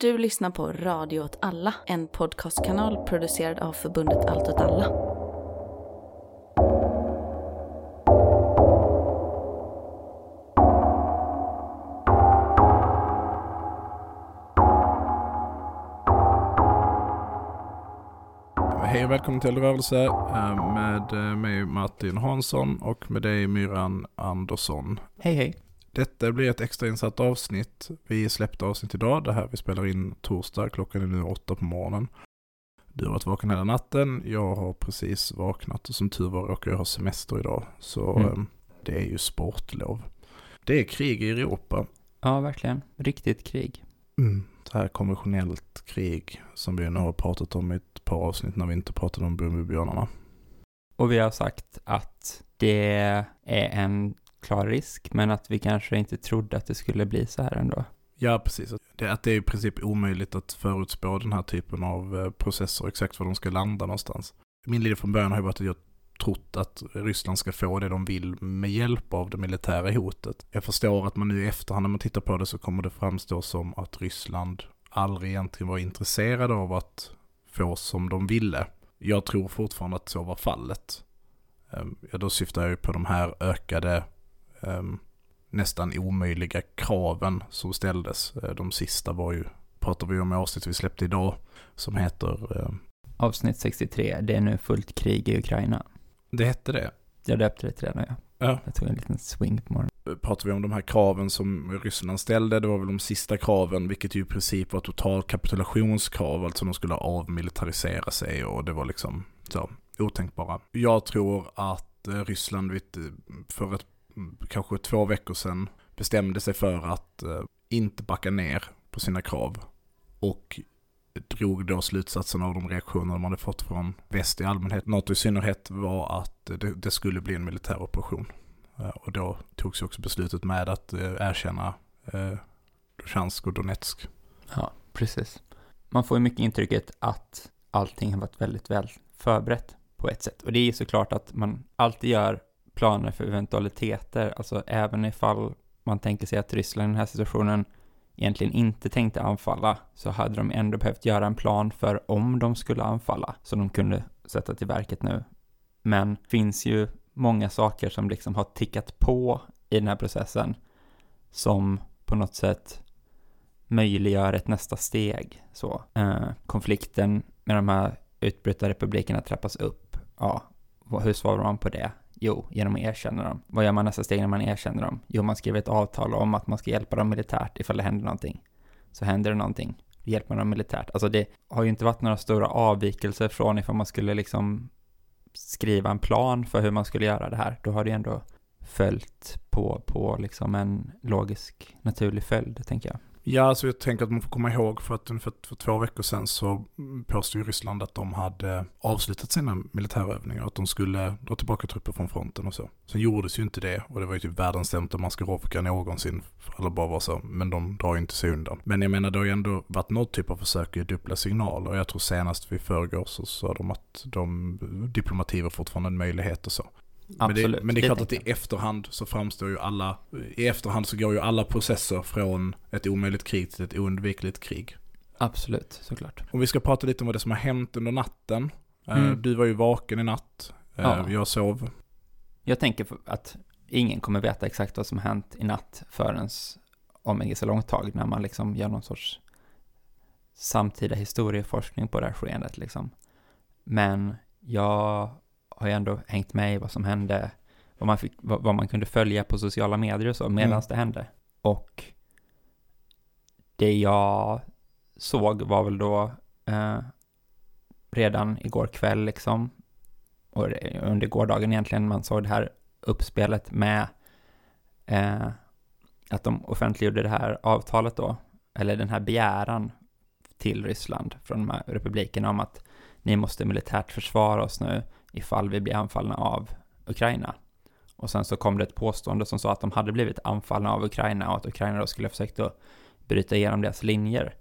Du lyssnar på Radio åt alla, en podcastkanal producerad av förbundet Allt åt alla. Hej och välkommen till Rörelse eh, med eh, mig Martin Hansson och med dig Myran Andersson. Hej hej. Detta blir ett extrainsatt avsnitt. Vi släppte avsnitt idag, det här vi spelar in torsdag, klockan är nu åtta på morgonen. Du har varit vaken hela natten, jag har precis vaknat och som tur var råkar jag ha semester idag. Så Mm. eh, det är ju sportlov. Det är krig i Europa. Ja, verkligen. Riktigt krig. Mm. Det här konventionellt krig som vi nu har pratat om i ett par avsnitt när vi inte pratade om Bumbibjörnarna. Och vi har sagt att det är en klar risk, men att vi kanske inte trodde att det skulle bli så här ändå. Ja, precis. Det, att det är i princip omöjligt att förutspå den här typen av eh, processer, exakt var de ska landa någonstans. Min linje från början har ju varit att jag trott att Ryssland ska få det de vill med hjälp av det militära hotet. Jag förstår att man nu i efterhand när man tittar på det så kommer det framstå som att Ryssland aldrig egentligen var intresserade av att få som de ville. Jag tror fortfarande att så var fallet. Ehm, ja, då syftar jag ju på de här ökade nästan omöjliga kraven som ställdes. Eh, De sista var ju, pratar vi om i avsnitt vi släppte idag, som heter, eh, Avsnitt 63, det är nu fullt krig i Ukraina. det hette det. Jag döpte det till det nu, ja. Ja. Jag tog en liten swing på morgonen. Pratar vi om de här kraven som Ryssland ställde, det var väl de sista kraven, vilket ju i princip var total kapitulationskrav, alltså de skulle avmilitarisera sig och det var liksom så otänkbara. Jag tror att eh, Ryssland eh, för ett, kanske två veckor sedan bestämde sig för att eh, inte backa ner på sina krav och drog då slutsatsen av de reaktioner de hade fått från väst i allmänhet, NATO i synnerhet, var att det, skulle bli en militär operation. Eh, och då togs ju också beslutet med att eh, erkänna Luhansk och Donetsk. Ja, precis. Man får ju mycket intrycket att allting har varit väldigt väl förberett på ett sätt. Och det är ju såklart att man alltid gör planer för eventualiteter, alltså även ifall man tänker sig att Ryssland i den här situationen egentligen inte tänkte anfalla, så hade de ändå behövt göra en plan för om de skulle anfalla, som de kunde sätta till verket nu. Men finns ju många saker som liksom har tickat på i den här processen, som på något sätt möjliggör ett nästa steg. Så, eh, konflikten med de här utbrytarrepublikerna trappas upp. Ja, hur svarar man på det? Jo, genom att erkänna dem. Vad gör man nästa steg när man erkänner dem? Jo, man skriver ett avtal om att man ska hjälpa dem militärt ifall det händer någonting. Så händer det någonting, då hjälper man dem militärt. Alltså det har ju inte varit några stora avvikelser från ifall man skulle liksom skriva en plan för hur man skulle göra det här. Då har det ju ändå följt på, på liksom en logisk, naturlig följd, tänker jag. Ja, så jag tänker att man får komma ihåg för att ungefär för två veckor sedan så påstod ju Ryssland att de hade avslutat sina militärövningar, att de skulle dra tillbaka trupper från fronten och så. Sen gjordes ju inte det och det var ju typ världens sämsta maskerovka någonsin, eller bara var så, men de drar ju inte sig undan. Men jag menar, det har ju ändå varit något typ av försök att ge dubbla signaler och jag tror senast vi förrgår så sa de att de, diplomati var fortfarande en möjlighet och så. Men det, men det är det klart att i efterhand så framstår ju alla, i efterhand så går ju alla processer från ett omöjligt krig till ett oundvikligt krig. Absolut, såklart. Om vi ska prata lite om vad det som har hänt under natten. Eh, Mm. Du var ju vaken i natt, Eh, Ja. jag sov. Jag tänker att ingen kommer veta exakt vad som har hänt i natt förrän om en ganska långt tag när man liksom gör någon sorts samtida historieforskning på det här skeendet liksom. Men jag har ju ändå hängt med i vad som hände, vad man, fick, vad, vad man kunde följa på sociala medier och så medan Mm. det hände. Och det jag såg var väl då eh, redan igår kväll liksom, och under gårdagen egentligen, man såg det här uppspelet med eh, att de offentliggjorde det här avtalet då, eller den här begäran till Ryssland från de här republikerna om att ni måste militärt försvara oss nu ifall vi blir anfallna av Ukraina. Och sen så kom det ett påstående som sa att de hade blivit anfallna av Ukraina och att Ukraina då skulle ha försökt att bryta igenom deras linjer.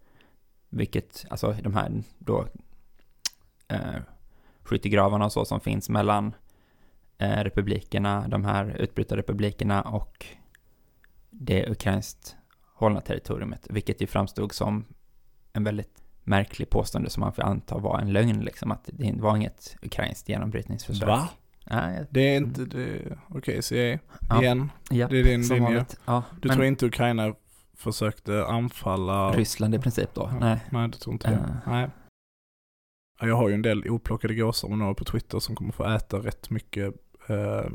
Vilket, alltså de här då eh, skyttegravarna och så som finns mellan eh, republikerna, de här utbrytarrepublikerna och det ukrainskt hållna territoriumet, vilket ju framstod som en väldigt märklig påstående som man får anta var en lögn, liksom att det var inget ukrainskt genombrytningsförsök. Va? Nej, Det är inte, det, okej CIA, Ja. igen. ja, Det är din linje. Ja, Du men tror inte Ukraina försökte anfalla? Ryssland i princip då? Ja, Nej. Nej, det tror inte jag. Eh. Nej. Ja, Jag har ju en del oplockade gåsar och några på Twitter som kommer få äta rätt mycket eh,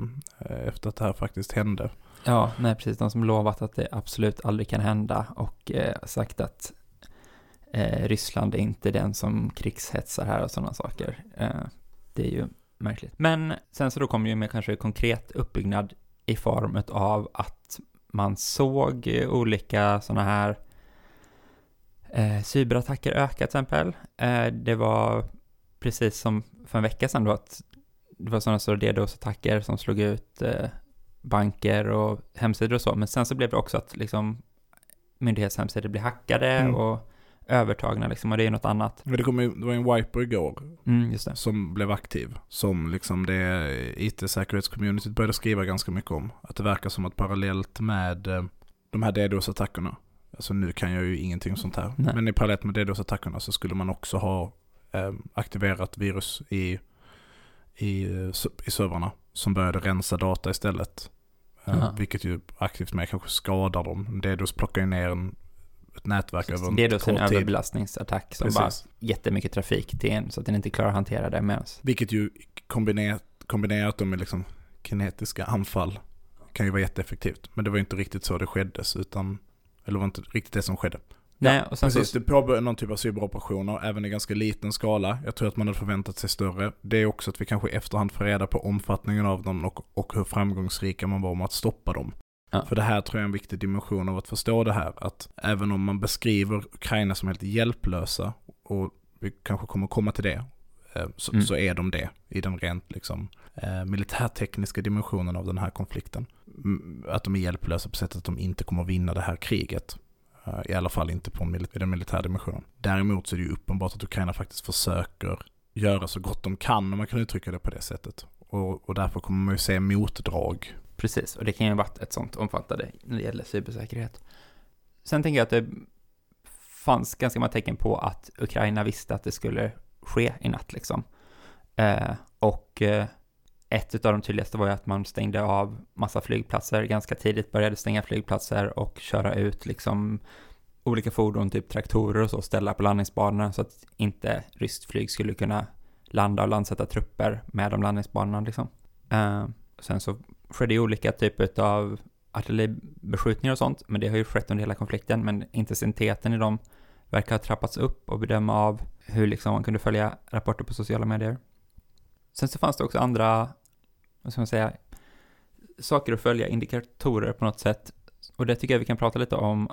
efter att det här faktiskt hände. Ja, nej precis. De som lovat att det absolut aldrig kan hända och eh, sagt att eh, Ryssland är inte den som krigshetsar här och sådana saker. Eh, det är ju märkligt. Men sen så då kom ju med kanske konkret uppbyggnad i form av att man såg olika sådana här eh, cyberattacker öka till exempel. Eh, det var precis som för en vecka sedan då att det var sådana så DDoS-attacker som slog ut eh, banker och hemsidor och så, men sen så blev det också att liksom myndighetshemsidor blir hackade Mm. och övertagna liksom, och det är ju något annat. Men det, kom ju, det var en wiper igår Mm, som blev aktiv. Som liksom det IT-säkerhetscommunityt började skriva ganska mycket om. Att det verkar som att parallellt med eh, de här DDoS-attackerna, alltså nu kan jag ju ingenting om sånt här, Nej. men i parallellt med DDoS-attackerna så skulle man också ha eh, aktiverat virus i, i, eh, i servrarna som började rensa data istället. Aha. vilket ju aktivt med kanske skadar dem. DDoS plockar ju ner en, ett nätverk över en Det är då en överbelastningsattack som bara Precis. jättemycket trafik till en så att den inte klarar att hantera det med oss. Vilket ju kombinerat, kombinerat med liksom kinetiska anfall kan ju vara jätteeffektivt. Men det var ju inte riktigt så det skeddes utan, eller var inte riktigt det som skedde. Nej, och sen Precis, så, det påbörjade någon typ av cyberoperationer, även i ganska liten skala. Jag tror att man hade förväntat sig större. Det är också att vi kanske i efterhand får reda på omfattningen av dem och, och hur framgångsrika man var om att stoppa dem. Ja. För det här tror jag är en viktig dimension av att förstå det här. Att även om man beskriver Ukraina som helt hjälplösa, och vi kanske kommer komma till det, eh, så, Mm. så är de det i den rent liksom, eh, militärtekniska dimensionen av den här konflikten. Att de är hjälplösa på sättet att de inte kommer vinna det här kriget. Eh, I alla fall inte på mil- den militära dimensionen. Däremot så är det ju uppenbart att Ukraina faktiskt försöker göra så gott de kan, om man kan uttrycka det på det sättet. Och, och därför kommer man ju se motdrag precis, och det kan ju ha varit ett sånt omfattande när det gäller cybersäkerhet. Sen tänker jag att det fanns ganska många tecken på att Ukraina visste att det skulle ske i natt liksom. Eh, och eh, ett av de tydligaste var ju att man stängde av massa flygplatser ganska tidigt, började stänga flygplatser och köra ut liksom olika fordon, typ traktorer och så, ställa på landningsbanorna så att inte ryskt flyg skulle kunna landa och landsätta trupper med de landningsbanorna liksom. Eh, sen så skedde ju olika typer av artilleribeskjutningar och sånt, men det har ju skett under hela konflikten, men intensiteten i dem verkar ha trappats upp och bedöma av hur liksom man kunde följa rapporter på sociala medier. Sen så fanns det också andra, vad ska man säga, saker att följa, indikatorer på något sätt. Och det tycker jag vi kan prata lite om,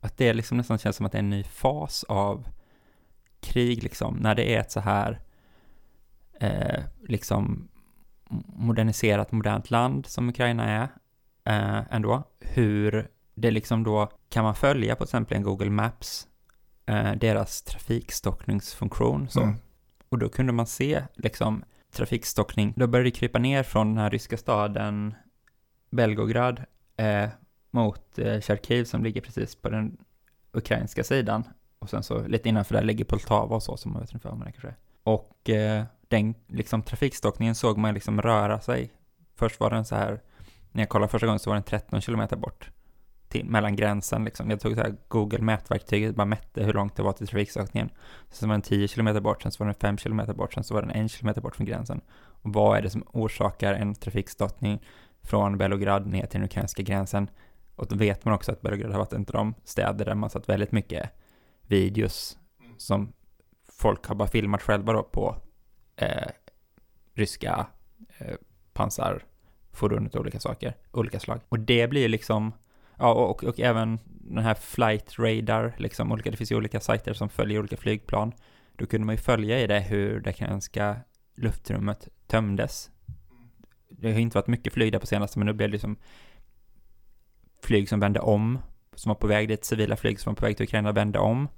att det liksom nästan känns som att det är en ny fas av krig, liksom, när det är ett så här, eh, liksom, moderniserat, modernt land som Ukraina är, eh, ändå, hur det liksom då kan man följa på till exempel en Google Maps, eh, deras trafikstockningsfunktion, så. Mm. Och då kunde man se liksom trafikstockning. Då började det krypa ner från den här ryska staden Belgorod eh, mot eh, Charkiv som ligger precis på den ukrainska sidan. Och sen så lite innanför där ligger Poltava och så som man vet ungefär vad det kanske. Och eh, den liksom trafikstockningen såg man liksom röra sig. Först var den så här, när jag kollade första gången så var den 13 kilometer bort. Till, mellan gränsen liksom. Jag tog så här Google mätverktyget, bara mätte hur långt det var till trafikstockningen. Sen var den 10 kilometer bort, sen så var den 5 kilometer bort, sen så var den 1 kilometer bort från gränsen. Och vad är det som orsakar en trafikstockning från Belograd ner till den ukrainska gränsen? Och då vet man också att Belgrad har varit en av de städer där man satt väldigt mycket videos som folk har bara filmat själva då på eh, ryska eh, pansarfordon och olika saker, olika slag. Och det blir liksom, ja och, och, även den här flight radar, liksom olika, det finns ju olika sajter som följer olika flygplan. Då kunde man ju följa i det hur det ukrainska luftrummet tömdes. Det har inte varit mycket flyg där på senaste, men nu blev det liksom flyg som vände om, som var på väg dit, civila flyg som var på väg till Ukraina vände om.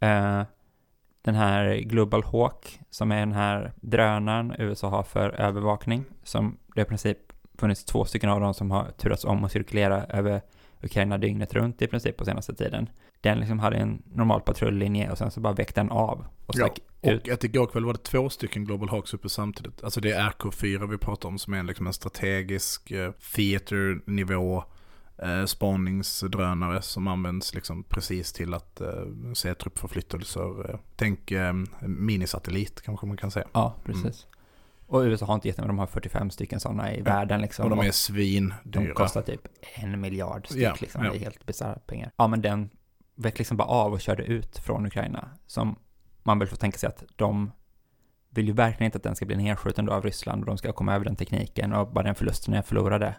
Eh, den här Global Hawk, som är den här drönaren USA har för övervakning, som det i princip funnits två stycken av dem som har turats om och cirkulera över Ukraina dygnet runt i princip på senaste tiden. Den liksom hade en normal patrullinje och sen så bara väckte den av och Ja, ut. Och att igår kväll var det två stycken Global Hawks uppe samtidigt. Alltså det är RK4 vi pratar om som är liksom en strategisk eh, theater-nivå eh, spaningsdrönare som används liksom precis till att eh, se truppförflyttelser. Eh, tänk eh, minisatellit kanske man kan säga. Ja, precis. Och USA har inte gett mig, de har 45 stycken sådana i världen liksom. Och de är de svindyra. kostar typ en miljard styck Ja, liksom. ja. Det är helt bisarra pengar. Ja, men den vek liksom bara av och körde ut från Ukraina. Som man vill få tänka sig att de vill ju verkligen inte att den ska bli nedskjuten då av Ryssland och de ska komma över den tekniken och bara den förlusten jag förlorade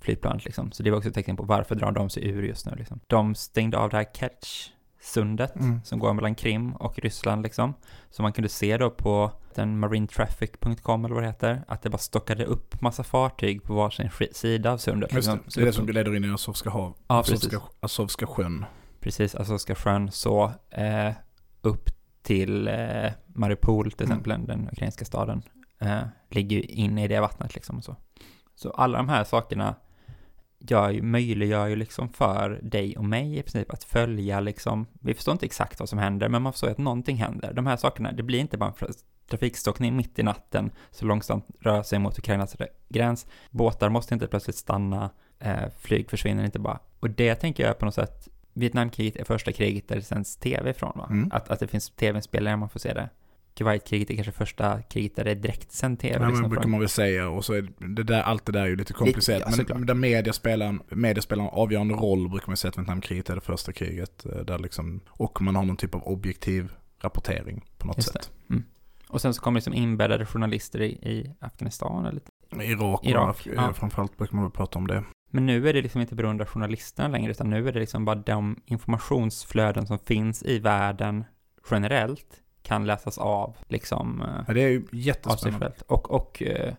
flygplanet liksom. Så det var också ett tecken på varför drar de sig ur just nu liksom. De stängde av det här Kerch-sundet Mm. som går mellan Krim och Ryssland liksom. Så man kunde se då på den marinetraffic.com eller vad det heter, att det bara stockade upp massa fartyg på varsin sida av sundet. Just det, liksom. det är det som leder in i Azovska hav. Ja. Azovska, Azovska sjön. Precis, Azovska sjön så eh, upp till eh, Mariupol till Mm. exempel, den ukrainska staden, eh, ligger ju inne i det vattnet liksom och så. Så alla de här sakerna gör ju, möjliggör ju liksom för dig och mig i princip att följa liksom, vi förstår inte exakt vad som händer, men man förstår att någonting händer. De här sakerna, det blir inte bara en trafikstockning mitt i natten, så långsamt rör sig mot Ukrainas gräns. Båtar måste inte plötsligt stanna, eh, flyg försvinner inte bara. Och det tänker jag på något sätt, Vietnamkriget är första kriget där det sänds tv ifrån va? Mm. Att, att det finns tv-spelare man får se det. Kuwaitkriget är kanske första kriget där det är direktsänd tv. Ja, men liksom, brukar från- man väl säga. Och så är det där, allt det där är ju lite komplicerat. ja, men där media spelar, media spelar en avgörande roll brukar man säga att Vietnamkriget är det första kriget. eh, Där liksom, och man har någon typ av objektiv rapportering på något Just sätt. Och sen så kommer liksom inbäddade journalister i, i Afghanistan eller Irak, Irak, ja. ja. framförallt brukar man väl prata om det. Men nu är det liksom inte beroende av journalisterna längre, utan nu är det liksom bara de informationsflöden som finns i världen generellt kan läsas av, liksom, eh, Ja, det är ju jättespännande. Och, och eh,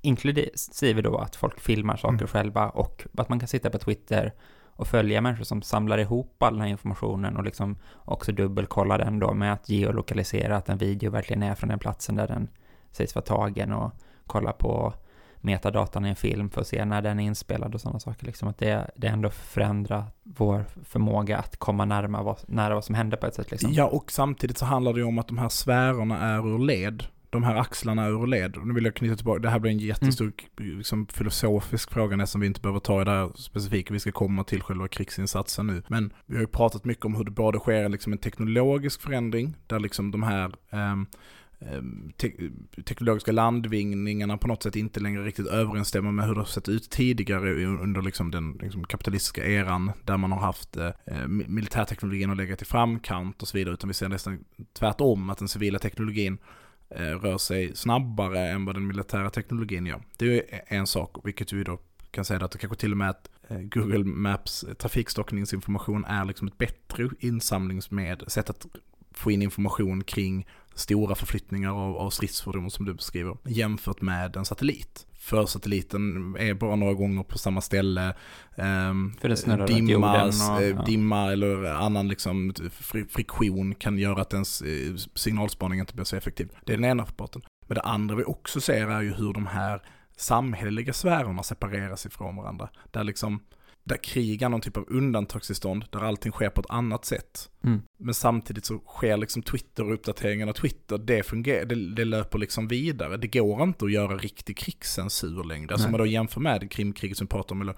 inklusive då att folk filmar saker Mm. själva och att man kan sitta på Twitter och följa människor som samlar ihop all den här informationen och liksom också dubbelkolla den då med att geolokalisera att en video verkligen är från den platsen där den sägs vara tagen och kolla på metadatan i en film för att se när den är inspelad och sådana saker. Liksom att det, det ändå förändrar vår förmåga att komma närmare vad, nära vad som hände på ett sätt. Liksom. Ja, och samtidigt så handlar det ju om att de här sfärerna är ur led. De här axlarna är ur led. Och nu vill jag knyta tillbaka, det här blir en jättestor Mm. liksom, filosofisk fråga nästan vi inte behöver ta i det här specifika. Vi ska komma till själva krigsinsatsen nu. Men vi har ju pratat mycket om hur det både sker liksom en teknologisk förändring, där liksom de här ehm, Ehm, te- teknologiska landvinningarna på något sätt inte längre riktigt överensstämmer med hur det har sett ut tidigare under liksom den liksom kapitalistiska eran där man har haft eh, militärteknologin och legat i framkant och så vidare utan vi ser nästan tvärtom att den civila teknologin eh, rör sig snabbare än vad den militära teknologin gör. Det är e-, en sak, vilket vi då kan säga att det kanske till och med att eh, Google Maps trafikstockningsinformation är liksom ett bättre insamlingsmed, sätt att få in information kring stora förflyttningar av, av stridsfordon som du beskriver, jämfört med en satellit. För satelliten är bara några gånger på samma ställe. ehm, runt dimma, och- eh, ja. dimma eller annan liksom fri- friktion kan göra att ens eh, signalspaning inte blir så effektiv. Det är den ena parten. Men det andra vi också ser är ju hur de här samhälleliga sfärerna separeras ifrån varandra. Där liksom, där krig är någon typ av undantagstillstånd, där allting sker på ett annat sätt. Mm. Men samtidigt så sker liksom Twitter och uppdateringen av Twitter, det fungerar, det, det löper liksom vidare. Det går inte att göra riktig krigscensur längre. Alltså om man då jämför med Krimkriget som vi pratar om, eller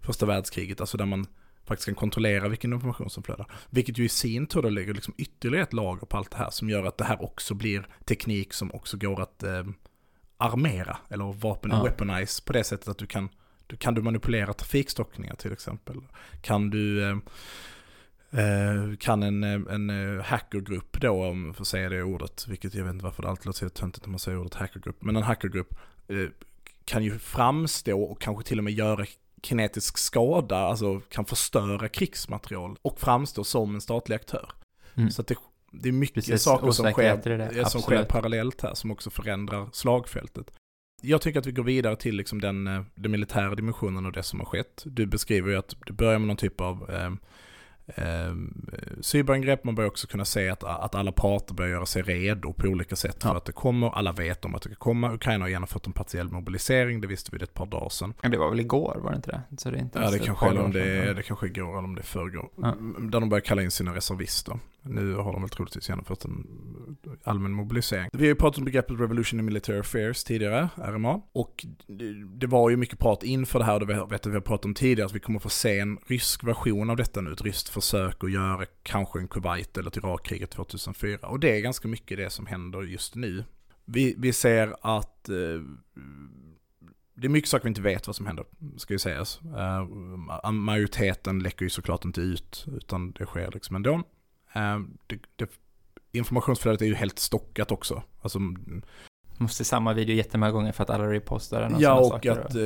första världskriget, alltså där man faktiskt kan kontrollera vilken information som flödar. Vilket ju i sin tur då lägger liksom ytterligare ett lager på allt det här som gör att det här också blir teknik som också går att eh, armera eller vapen Ja. weaponize på det sättet att du kan, kan du manipulera trafikstockningar till exempel. Kan du eh, Eh, kan en, en eh, hackergrupp då, om jag får säga det ordet, vilket jag vet inte varför det alltid låter så töntigt när man säger ordet hackergrupp, men en hackergrupp eh, kan ju framstå och kanske till och med göra kinetisk skada, alltså kan förstöra krigsmaterial och framstå som en statlig aktör. Mm. Så det, det är mycket Precis, saker som sker, som sker parallellt här som också förändrar slagfältet. Jag tycker att vi går vidare till liksom den, eh, den militära dimensionen och det som har skett. Du beskriver ju att det börjar med någon typ av eh, eh, cyberangrepp. Man börjar också kunna se att, att alla parter börjar göra sig redo på olika sätt Ja. för att det kommer. Alla vet om att det komma. Ukraina har genomfört en partiell mobilisering, det visste vi ett par dagar sedan. Ja, Det var väl igår, var det inte det? Så det är inte Ja, det kanske, eller om det, är, det kanske är igår eller om det är förrgår. Ja. Där de börjar kalla in sina reservister. Nu har de väl troligtvis genomfört en allmän mobilisering. Vi har ju pratat om begreppet Revolution in Military Affairs tidigare, RMA. Och det, det var ju mycket prat inför det här, och det vet vi har pratat om tidigare, att vi kommer få se en rysk version av detta nu. Ett ryskt försök att göra kanske en Kuwait eller ett Irakkriget 2004. Och det är ganska mycket det som händer just nu. Vi, vi ser att eh, det är mycket saker vi inte vet vad som händer, ska ju sägas. Eh, majoriteten läcker ju såklart inte ut, utan det sker liksom ändå. Eh, det, det, informationsflödet är ju helt stockat också. Alltså, Måste samma video jättemånga gånger för att alla repostar den och ja, och saker. att eh,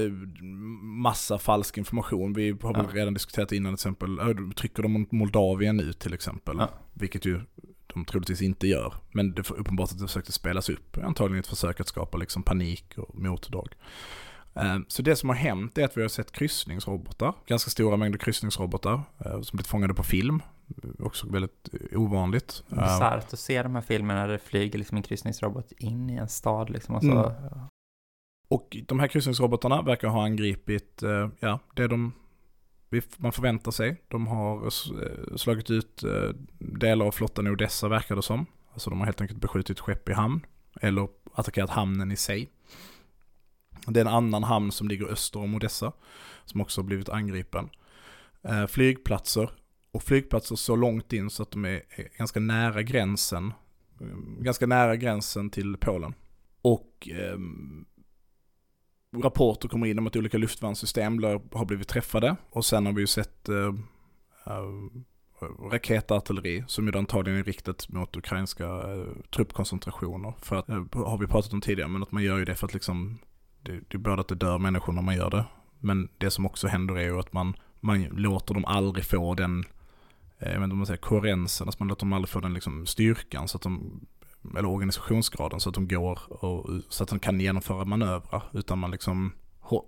massa falsk information. Vi har Ja. redan diskuterat innan till exempel, äh, trycker de mot Moldavien nu till exempel. Ja. Vilket ju de troligtvis inte gör. Men det är uppenbart att det försökte spelas upp. Antagligen ett försök att skapa liksom panik och motdrag. Eh, Så det som har hänt är att vi har sett kryssningsrobotar, ganska stora mängder kryssningsrobotar eh, som blivit fångade på film. Också väldigt ovanligt. Bisarrt att se de här filmerna där det flyger liksom en kryssningsrobot in i en stad liksom. Och så, Mm. Och de här kryssningsrobotarna verkar ha angripit, eh, ja, det de, man förväntar sig. De har eh, slagit ut eh, delar av flottan i Odessa verkar det som. Alltså de har helt enkelt beskjutit skepp i hamn. Eller attackerat hamnen i sig. Det är en annan hamn som ligger öster om Odessa. Som också har blivit angripen. Flygplatser. Och flygplatser så långt in så att de är ganska nära gränsen. Ganska nära gränsen till Polen. Och eh, rapporter kommer in om att olika luftvärnssystem har blivit träffade. Och sen har vi ju sett ehm, eh, raketartilleri som ju antagligen är riktat mot ukrainska eh, truppkoncentrationer. För att, eh, har vi pratat om tidigare, men att man gör ju det för att liksom, det, det är både att det dör människor när man gör det. Men det som också händer är ju att man, man låter dem aldrig få den, eh, jag vet inte om man säger koherensen, att alltså man låter dem aldrig få den liksom styrkan så att de eller organisationsgraden så att de går och så att de kan genomföra manövrar. Utan man liksom,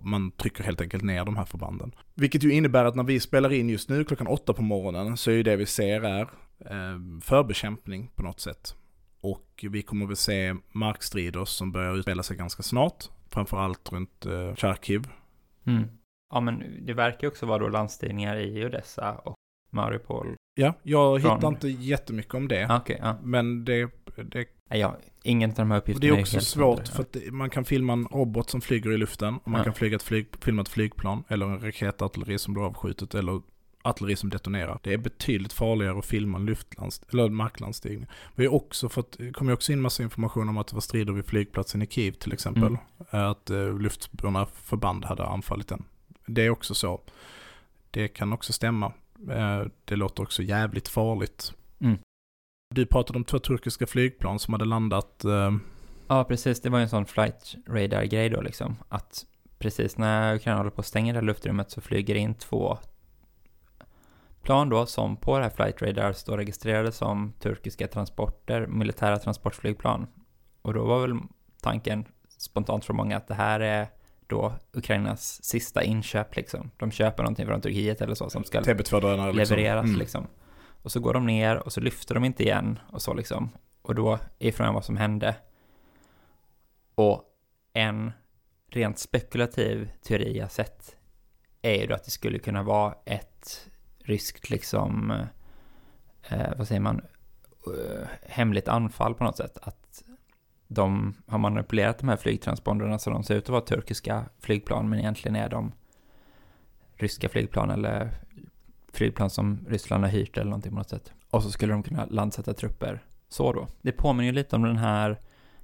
man trycker helt enkelt ner de här förbanden. Vilket ju innebär att när vi spelar in just nu klockan åtta på morgonen så är ju det vi ser är eh, förbekämpning på något sätt. Och vi kommer väl se markstrider som börjar utspela sig ganska snart. Framförallt runt eh, Charkiv. Mm. Ja, men det verkar ju också vara då landstigningar i Odessa och Mariupol. Ja, jag Från- hittar inte jättemycket om det. Ah, Okej, ja. Men det, det ja. Ingen av de här uppgifterna det är också helt svårt hundra. för att det- man kan filma en robot som flyger i luften och man Ja. kan flyga ett flyg, filma ett flygplan eller en raketartilleri som blir avskjutet eller artilleri som detonerar. Det är betydligt farligare att filma en luftlands eller marklandstigning. Vi har också fått, det kom ju också in massa information om att det var strider vid flygplatsen i Kiev till exempel. Mm. Att uh, luftburna förband hade anfallit den. Det är också så. Det kan också stämma. Eh, det låter också jävligt farligt. Mm. Du pratade om två turkiska flygplan som hade landat eh, Ja, precis. Det var en sån flight radar-grej då liksom. Att precis när Ukraina håller på att stänga det här luftrummet så flyger det in två plan då som på det här flight radar står registrerade som turkiska transporter, militära transportflygplan. Och då var väl tanken spontant för många att det här är då Ukrainas sista inköp liksom. De köper någonting från Turkiet eller så som ska TB2-drönare liksom. levereras Mm. liksom. Och så går de ner och så lyfter de inte igen och så liksom. Och då är frågan vad som hände. Och en rent spekulativ teori jag sett är ju då att det skulle kunna vara ett ryskt liksom, eh, vad säger man, eh, hemligt anfall på något sätt. Att de har manipulerat de här flygtransponderna så de ser ut att vara turkiska flygplan men egentligen är de ryska flygplan eller flygplan som Ryssland har hyrt eller någonting på något sätt. Och så skulle de kunna landsätta trupper så då. Det påminner ju lite om den här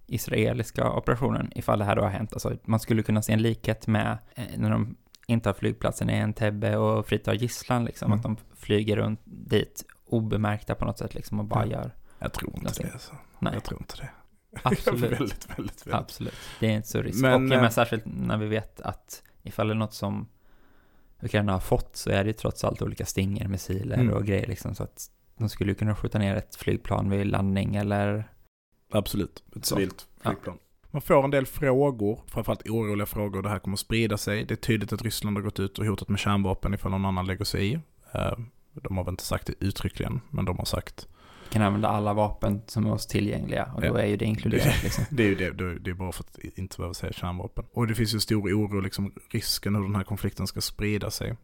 israeliska operationen ifall det här då har hänt. Alltså man skulle kunna se en likhet med eh, när de intar flygplatsen i Entebbe och fritar gisslan liksom. Mm. Att de flyger runt dit obemärkta på något sätt liksom och bara gör. Jag tror inte Alltså, det. Alltså. Nej, Jag tror inte det. absolut. väldigt, väldigt, väldigt. Absolut. Det är inte så risk. Men, och ja, eh, men särskilt när vi vet att ifall det är något som Ukraina har fått så är det ju trots allt olika stinger, missiler Mm. och grejer liksom. Så att de skulle ju kunna skjuta ner ett flygplan vid landning eller Absolut. Ett civilt flygplan. Man får en del frågor, framförallt oroliga frågor. Det här kommer att sprida sig. Det är tydligt att Ryssland har gått ut och hotat med kärnvapen ifall någon annan lägger sig i. Eh, De har väl inte sagt det uttryckligen, men de har sagt kan använda alla vapen som är oss tillgängliga och då är ju det inkluderat liksom. Det är ju det, det är bara för att inte behöva säga kärnvapen. Och det finns ju stor oro, liksom risken hur den här konflikten ska sprida sig.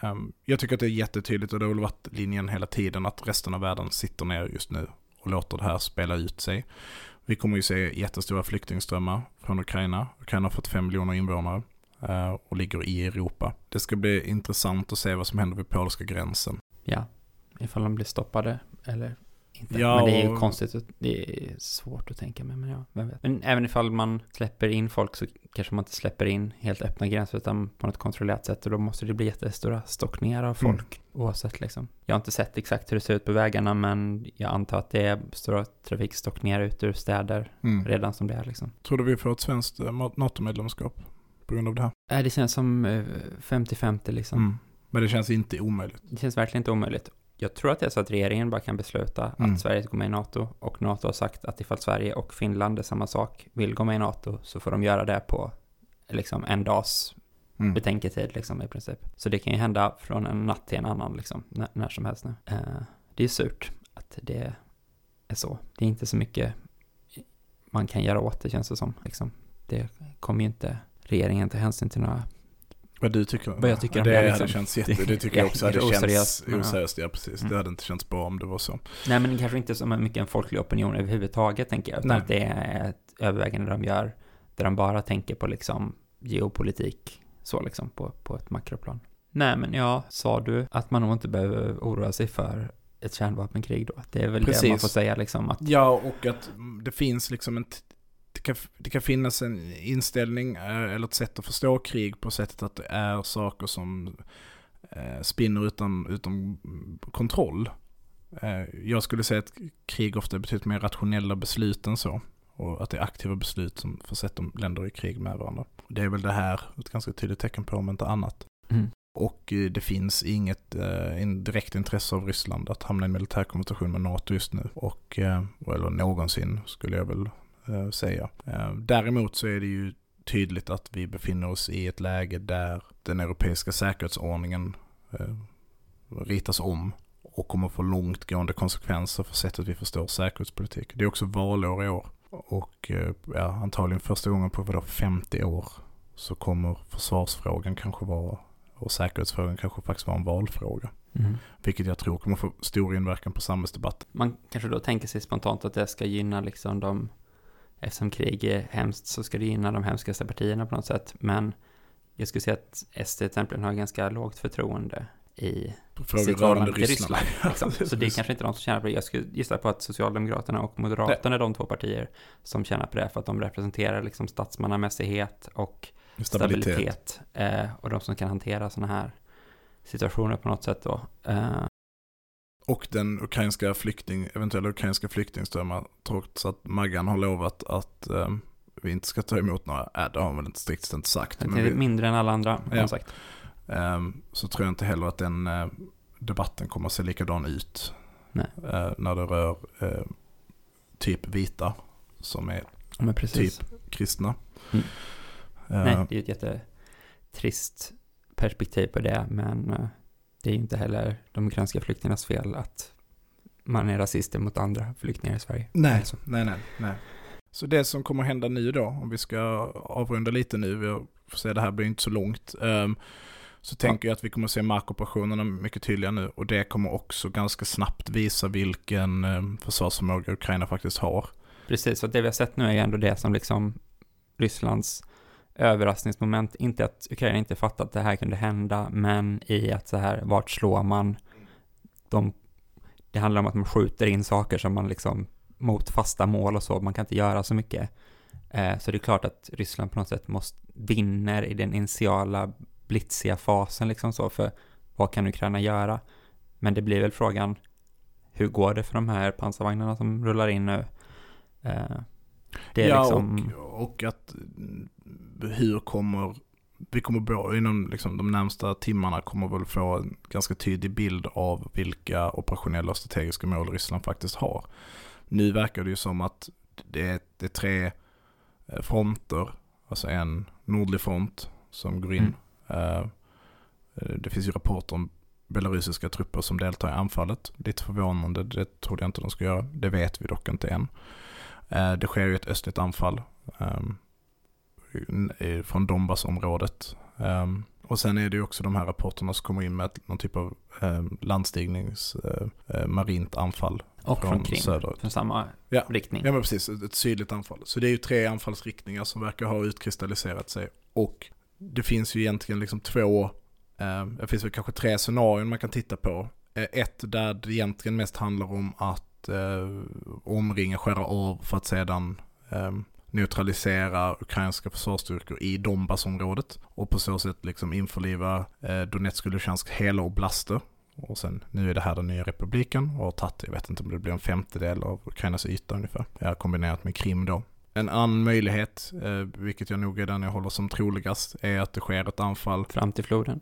Ehm, jag tycker att det är jättetydligt och det har väl varit linjen hela tiden att resten av världen sitter ner just nu och låter det här spela ut sig. Vi kommer ju se jättestora flyktingströmmar från Ukraina. Ukraina har 45 miljoner invånare eh, och ligger i Europa. Det ska bli intressant att se vad som händer vid polska gränsen. Ja, ifall de blir stoppade eller inte. Ja, men det är ju och- konstigt, det är svårt att tänka mig, men ja, vem vet. Men även ifall man släpper in folk så kanske man inte släpper in helt öppna gränser utan på något kontrollerat sätt och då måste det bli jättestora stockningar av Mm. folk oavsett liksom. Jag har inte sett exakt hur det ser ut på vägarna men jag antar att det är stora trafikstockningar ut ur städer redan som det är liksom. Tror du vi får ett svenskt eh, NATO-medlemskap på grund av det här? Äh, det känns som eh, 50-50 liksom. Mm. Men det känns inte omöjligt. Det känns verkligen inte omöjligt. Jag tror att det är så att regeringen bara kan besluta Mm. att Sverige ska gå med i NATO och NATO har sagt att ifall Sverige och Finland är samma sak, vill gå med i NATO så får de göra det på liksom en dags Mm. betänketid liksom i princip. Så det kan ju hända från en natt till en annan liksom, när, när som helst nu. Eh, det är surt att det är så. Det är inte så mycket man kan göra åt det känns det som. Liksom. Det kommer ju inte regeringen ta hänsyn till några Vad du tycker? Vad jag tycker om det. det, hade liksom. känts jätte, Det- det tycker ja, jag också hade det är känts oseriöst, ja. precis. Mm. Det hade inte känts bra om det var så. Nej, men kanske inte som en mycket en folklig opinion överhuvudtaget, tänker jag. Utan Nej. att det är ett övervägande de gör, där de bara tänker på liksom geopolitik, så liksom, på, på ett makroplan. Nej, men ja, sa du att man nog inte behöver oroa sig för ett kärnvapenkrig då? Det är väl det man Precis. får säga liksom, att Ja, och att det finns liksom en... kan, det kan finnas en inställning eh, eller ett sätt att förstå krig på sättet att det är saker som eh, spinner utan, utan kontroll. Eh, jag skulle säga att krig ofta är betydligt mer rationella beslut än så. Och att det är aktiva beslut som försätter länder i krig med varandra. Det är väl det här ett ganska tydligt tecken på om inte annat. mm, Och det finns inget eh, direkt intresse av Ryssland att hamna i en militär konfrontation med NATO just nu. Och, eh, eller någonsin skulle jag väl säga. Eh, däremot så är det ju tydligt att vi befinner oss i ett läge där den europeiska säkerhetsordningen eh, ritas om och kommer få långtgående konsekvenser för sättet vi förstår säkerhetspolitik. Det är också valår i år. Och eh, ja, antagligen första gången på vadå, 50 år så kommer försvarsfrågan kanske vara och säkerhetsfrågan kanske faktiskt var en valfråga. mm. Vilket jag tror kommer få stor inverkan på samhällsdebatten. Man kanske då tänker sig spontant att det ska gynna liksom de, eftersom krig är hemskt så ska det gynna de hemskaste partierna på något sätt. Men jag skulle säga att SD till har ganska lågt förtroende i sitt förhållande till Ryssland. Ryssland. liksom. Så det är kanske inte de som tjänar på det. Jag skulle gissa på att Socialdemokraterna och Moderaterna är de två partier som tjänar på det för att de representerar liksom statsmannamässighet och Stabilitet. stabilitet, eh, och de som kan hantera sådana här situationer på något sätt då. Eh, Och den ukrainska flykting, eventuella ukrainska flyktingströmmar, trots att Maggan har lovat att eh, vi inte ska ta emot några, äh, det har hon väl inte riktigt inte sagt. det Men är vi, mindre än alla andra, Ja. som sagt. eh, så tror jag inte heller att den eh, debatten kommer att se likadan ut. Eh, när det rör eh, typ vita, som är Men precis. kristna. Mm. Eh, Nej, det är ett jättetrist perspektiv på det, men eh, det är ju inte heller de ukrainska flyktingarnas fel att man är rasister mot andra flyktingar i Sverige. Nej, Alltså. nej, nej, nej. Så det som kommer hända nu då, om vi ska avrunda lite nu, vi får se det här blir inte så långt, ehm, så tänker jag att vi kommer se markoperationerna mycket tydliga nu och det kommer också ganska snabbt visa vilken um, försvarsförmåga Ukraina faktiskt har. Precis, att det vi har sett nu är ändå det som liksom Rysslands överraskningsmoment, inte att Ukraina inte fattat att det här kunde hända, men i att så här, vart slår man? De, det handlar om att man skjuter in saker som man liksom mot fasta mål och så, man kan inte göra så mycket. Eh, så det är klart att Ryssland på något sätt måste vinner i den initiala blitsiga fasen liksom så, för vad kan Ukraina göra? Men det blir väl frågan, hur går det för de här pansarvagnarna som rullar in nu? Eh, det är ja, liksom... och, och att hur kommer, vi kommer bo, inom liksom, de närmsta timmarna kommer väl få en ganska tydlig bild av vilka operationella och strategiska mål Ryssland faktiskt har. Nu verkar det ju som att det är, det är tre eh, fronter, alltså en nordlig front som går in. Mm. Eh, eh, det finns ju rapporter om belarusiska trupper som deltar i anfallet. Lite förvånande, det trodde jag inte de skulle göra. Det vet vi dock inte än. Det sker ju ett östligt anfall um, från Donbassområdet. Um, och sen är det ju också de här rapporterna som kommer in med någon typ av eh, landstignings, eh, marint anfall. Och från, från Krim, söderut. från samma ja. riktning. Ja men precis, ett, sydligt anfall. Så det är ju tre anfallsriktningar som verkar ha utkristalliserat sig. Och det finns ju egentligen liksom två, eh, det finns väl kanske tre scenarion man kan titta på. Eh, ett där det egentligen mest handlar om att eh, omringa, skära av för att sedan eh, neutralisera ukrainska försvarsstyrkor i Donbassområdet och på så sätt liksom införliva eh, Donetsk och Luhansk hela oblaster. Och sen, nu är det här den nya republiken och har tagit, jag vet inte om det blir en femtedel av Ukrainas yta ungefär. Har kombinerat med Krim då. En annan möjlighet, eh, vilket jag nog är den jag håller som troligast, är att det sker ett anfall. Fram till floden?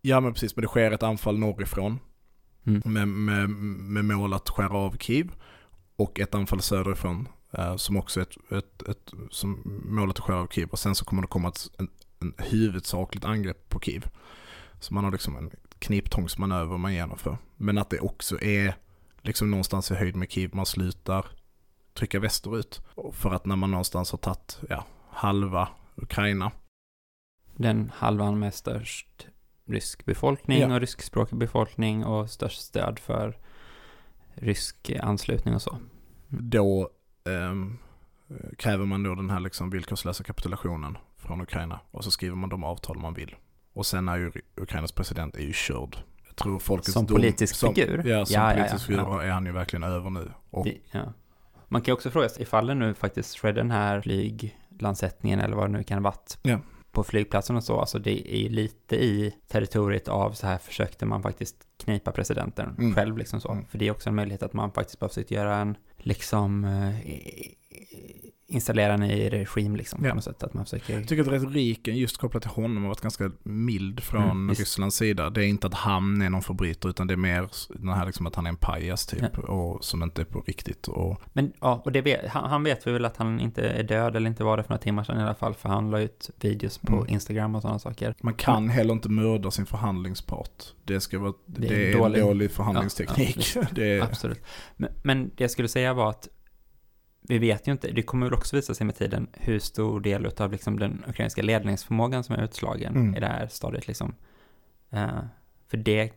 Ja men precis, men det sker ett anfall norrifrån. Mm. Med, med, med mål att skära av Kiev. Och ett anfall söderifrån som också är ett, ett, ett, som målet att skära av Kiev. Och sen så kommer det komma ett en, en huvudsakligt angrepp på Kiev. Så man har liksom en kniptångsmanöver man genomför. Men att det också är liksom någonstans i höjd med Kiev. Man slutar trycka västerut. För att när man någonstans har tagit ja, halva Ukraina. Den halvan med störst rysk befolkning ja. och ryskspråkig befolkning och störst stöd för rysk anslutning och så. Då kräver man då den här liksom villkorslösa kapitulationen från Ukraina och så skriver man de avtal man vill. Och sen är ju Ukrainas president är ju körd. Jag tror folkets som dom, politisk som, figur? Ja, som ja, politisk ja, ja, figur är han ju verkligen över nu. Och, ja. Man kan ju också fråga sig ifall det nu faktiskt sker den här flyglandsättningen eller vad det nu kan ha varit. På flygplatsen och så, alltså det är ju lite i territoriet av så här försökte man faktiskt knipa presidenten mm. själv liksom så. Mm. För det är också en möjlighet att man faktiskt bara försökt göra en liksom eh, installera den i regim liksom, ja. på sätt. Att man försöker... Jag tycker att retoriken just kopplat till honom har varit ganska mild från mm, Rysslands sida. Det är inte att han är någon förbrytare utan det är mer den här liksom att han är en pajas typ ja. och som inte är på riktigt. Och... Men ja, och vet, han, han vet väl att han inte är död eller inte var det för några timmar sedan i alla fall för han la ut videos på mm. Instagram och sådana saker. Man kan heller inte mörda sin förhandlingspart. Det ska vara, det är, det är dålig, en dålig förhandlingsteknik. Ja, är... Absolut. Men, men det jag skulle säga var att vi vet ju inte, det kommer väl också visa sig med tiden hur stor del av liksom den ukrainska ledningsförmågan som är utslagen mm. i det här stadiet liksom. Uh, för det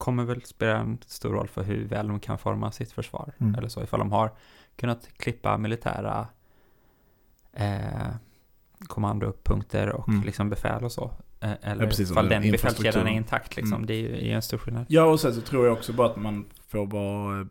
kommer väl spela en stor roll för hur väl de kan forma sitt försvar. Mm. Eller så, ifall de har kunnat klippa militära eh, kommandopunkter och mm. liksom befäl och så. Eh, eller ja, precis, ifall den befälskedjan är intakt liksom. Mm. Det är ju en stor skillnad. Ja, och sen så tror jag också bara att man får vara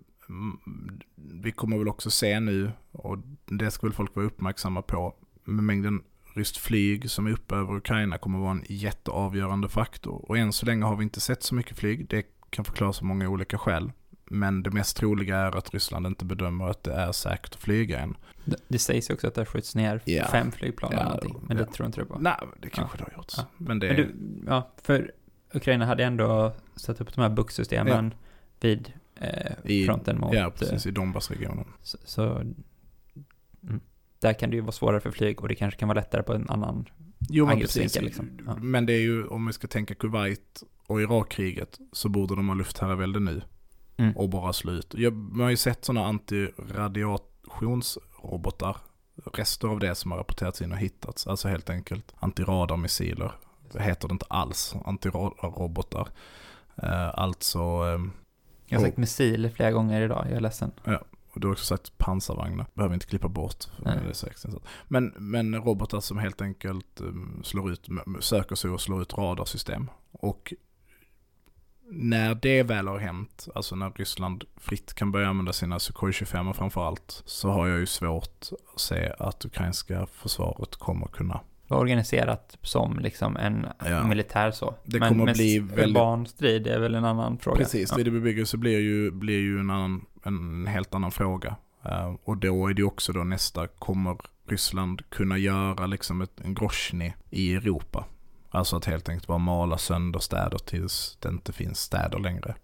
vi kommer väl också se nu, och det ska väl folk vara uppmärksamma på, med mängden ryskt flyg som är uppe över Ukraina kommer vara en jätteavgörande faktor. Och än så länge har vi inte sett så mycket flyg. Det kan förklaras av många olika skäl. Men det mest troliga är att Ryssland inte bedömer att det är säkert att flyga än. Det, det sägs ju också att det har skjutits ner ja. fem flygplan ja, eller någonting. Men ja. det tror inte du på? Nej, det kanske ja. det har gjorts. Ja. Men det... Men du, ja, för Ukraina hade ändå satt upp de här bucksystemen vid I, fronten mot... Ja, precis, i Donbassregionen. Så, så mm, där kan det ju vara svårare för flyg och det kanske kan vara lättare på en annan Jo, men precis. Liksom. Ja. Men det är ju, om vi ska tänka Kuwait och Irakkriget, så borde de ha luftherravälde nu. Mm. Och bara slå ut. Jag, man har ju sett sådana antiradiationsrobotar. Rester av det som har rapporterats in och hittats. Alltså helt enkelt antiradarmissiler. Det heter det inte alls. Antiradarrobotar. Uh, alltså um, jag har sagt missiler flera gånger idag, jag är ledsen. Ja, och du har också sagt pansarvagnar. Behöver inte klippa bort. Men, men robotar som helt enkelt um, slår ut, söker sig och slår ut radarsystem. Och när det väl har hänt, alltså när Ryssland fritt kan börja använda sina Sukhoi 25 framför allt, så har jag ju svårt att se att ukrainska försvaret kommer kunna var organiserat som liksom en ja. militär så. Det kommer Men bli väldigt... barnstrid är väl en annan fråga. Precis, ja. bebyggelse blir ju, blir ju en, annan, en helt annan fråga. Uh, och då är det också då nästa, kommer Ryssland kunna göra liksom ett, en Grozny i Europa? Alltså att helt enkelt bara mala sönder städer tills det inte finns städer längre.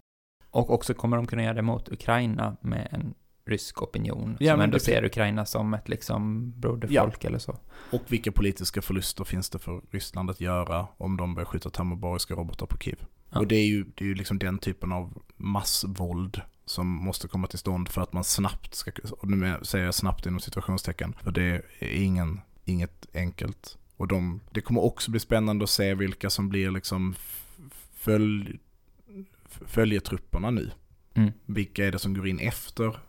Och också kommer de kunna göra det mot Ukraina med en rysk opinion ja, som ändå ser Ukraina som ett liksom broderfolk ja. eller så. Och vilka politiska förluster finns det för Ryssland att göra om de börjar skjuta termobariska robotar på Kiev? Ja. Och det är, ju, det är ju liksom den typen av massvåld som måste komma till stånd för att man snabbt ska, och nu säger jag snabbt inom situationstecken, för det är ingen, inget enkelt. Och de, det kommer också bli spännande att se vilka som blir liksom följ, följetrupperna nu. Mm. Vilka är det som går in efter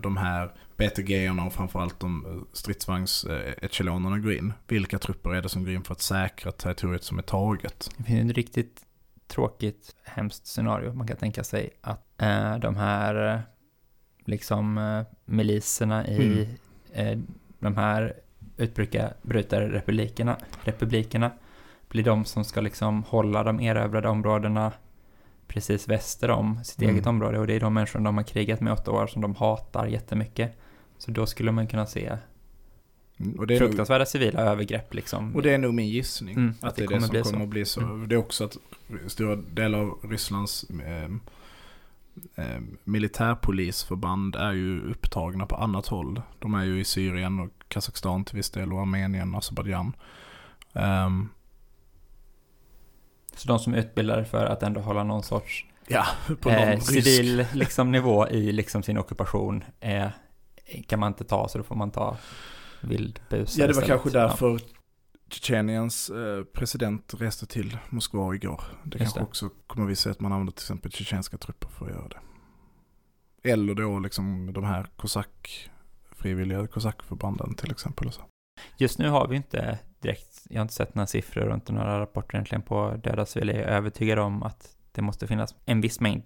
de här BTG-erna och framförallt de eh, stridsvagns-echelonerna går in? Vilka trupper är det som går in för att säkra territoriet som är taget? Det finns ett riktigt tråkigt, hemskt scenario. Man kan tänka sig att eh, de här eh, liksom eh, miliserna i eh, de här utbrytarrepublikerna republikerna blir de som ska liksom hålla de erövrade områdena precis väster om sitt Mm. eget område och det är de människor de har krigat med åtta år som de hatar jättemycket. Så då skulle man kunna se Mm, Och det, är nog, fruktansvärda civila övergrepp liksom. och det är nog min gissning. Mm, att, det är det som kommer så. att bli så. Mm. Det är också att stora delar av Rysslands eh, eh, militärpolisförband är ju upptagna på annat håll. De är ju i Syrien och Kazakstan till viss del och Armenien och Azerbajdzjan. Ehm, Så de som är utbildade för att ändå hålla någon sorts ja, någon eh, civil liksom, nivå i liksom, sin ockupation eh, kan man inte ta så då får man ta vildbusar Ja, det var kanske därför Tjetjeniens eh, president reste till Moskva igår. Det Just kanske det. också kommer vi se att man använder till exempel tjetjenska trupper för att göra det. Eller då liksom de här kosack, frivilliga kosackförbanden till exempel. Och så. Just nu har vi inte direkt, jag har inte sett några siffror och inte några rapporter egentligen på döda civila. Jag är övertygad om att det måste finnas en viss mängd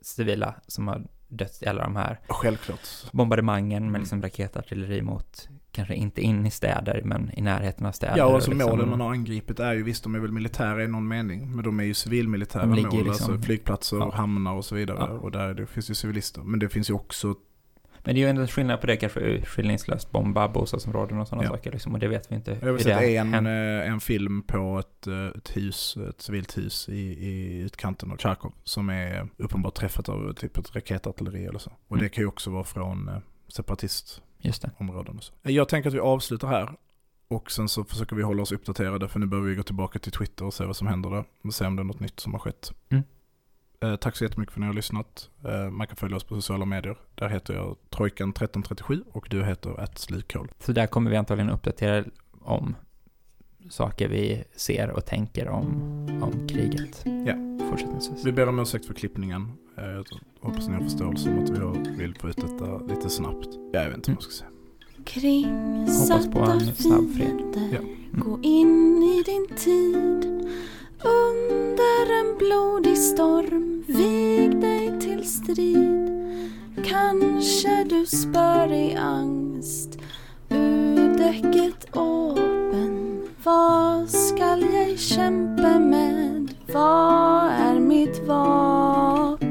civila som har dött i alla de här Självklart. bombardemangen Mm. med liksom raketartilleri mot, kanske inte in i städer, men i närheten av städer. Ja, och så liksom, målen man har angripit är ju, visst de är väl militära i någon mening, men de är ju civilmilitära mål, liksom- alltså flygplatser, Ja. hamnar och så vidare. Ja. Och där det finns ju civilister. Men det finns ju också, Men det är ju ändå skillnad på det kanske urskillningslöst bomba bostadsområden och sådana Ja. saker liksom, och det vet vi inte. jag har sett det en, eh, en film på ett, eh, ett hus, ett civilt hus i, i utkanten av Charkov som är uppenbart träffat av typ ett raketartilleri eller så. Och Mm. det kan ju också vara från eh, separatist Just det. områden och så. Jag tänker att vi avslutar här. Och sen så försöker vi hålla oss uppdaterade för nu behöver vi gå tillbaka till Twitter och se vad som händer där. Och se om det är något nytt som har skett. Mm. Eh, tack så jättemycket för att ni har lyssnat. Eh, man kan följa oss på sociala medier. Där heter jag Trojkan1337 och du heter atslykol. Så där kommer vi antagligen uppdatera om saker vi ser och tänker om, om kriget. Ja. Fortsättningsvis. Vi ber om ursäkt för klippningen. Eh, jag hoppas ni har förståelse om att vi har- vill få ut detta lite snabbt. Ja, jag vet inte vad jag ska säga. Hoppas på en snabb fred. Ja. Mm. Gå in i din tid under en blodig storm Vig dig till strid Kanske du spör i angst Ur däcket åpen Vad skall jag kämpa med? Vad är mitt vapen?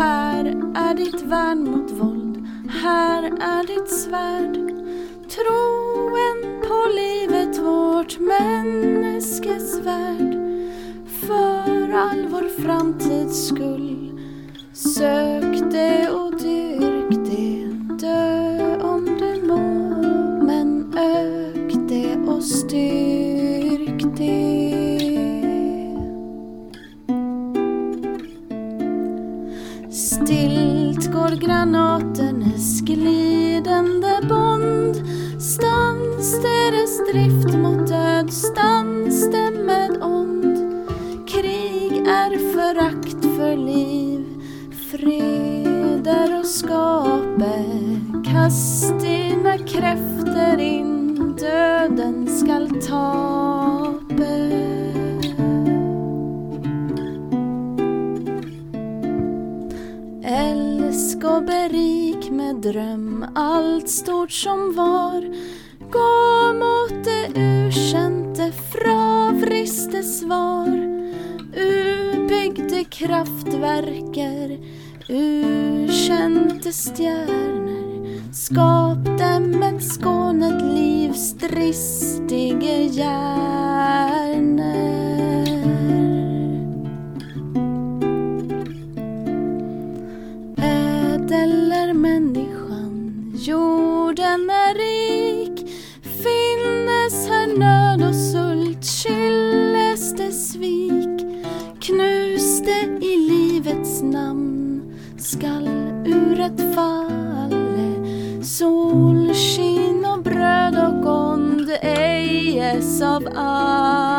Här är ditt värn mot våld, här är ditt svärd. Troen på livet vårt människesvärd. För all vår framtids skull. Sök det och dyrk det, dö om du må. Men ök det och styrk det. Stilt går granaternas glidande för liv, fredar och skape Kast dina kräfter in, döden skall tape. Älsk och berik med dröm allt stort som var. Gå mot det ukänte, fravriste svar. Kraftverker, urkänte stjärnor Skapte med skånet livs dristige hjärnor. Ädel är människan, jorden är rik Finnes här nöd och sult, Namn skall uret falle solskin och bröd och ond ejes av all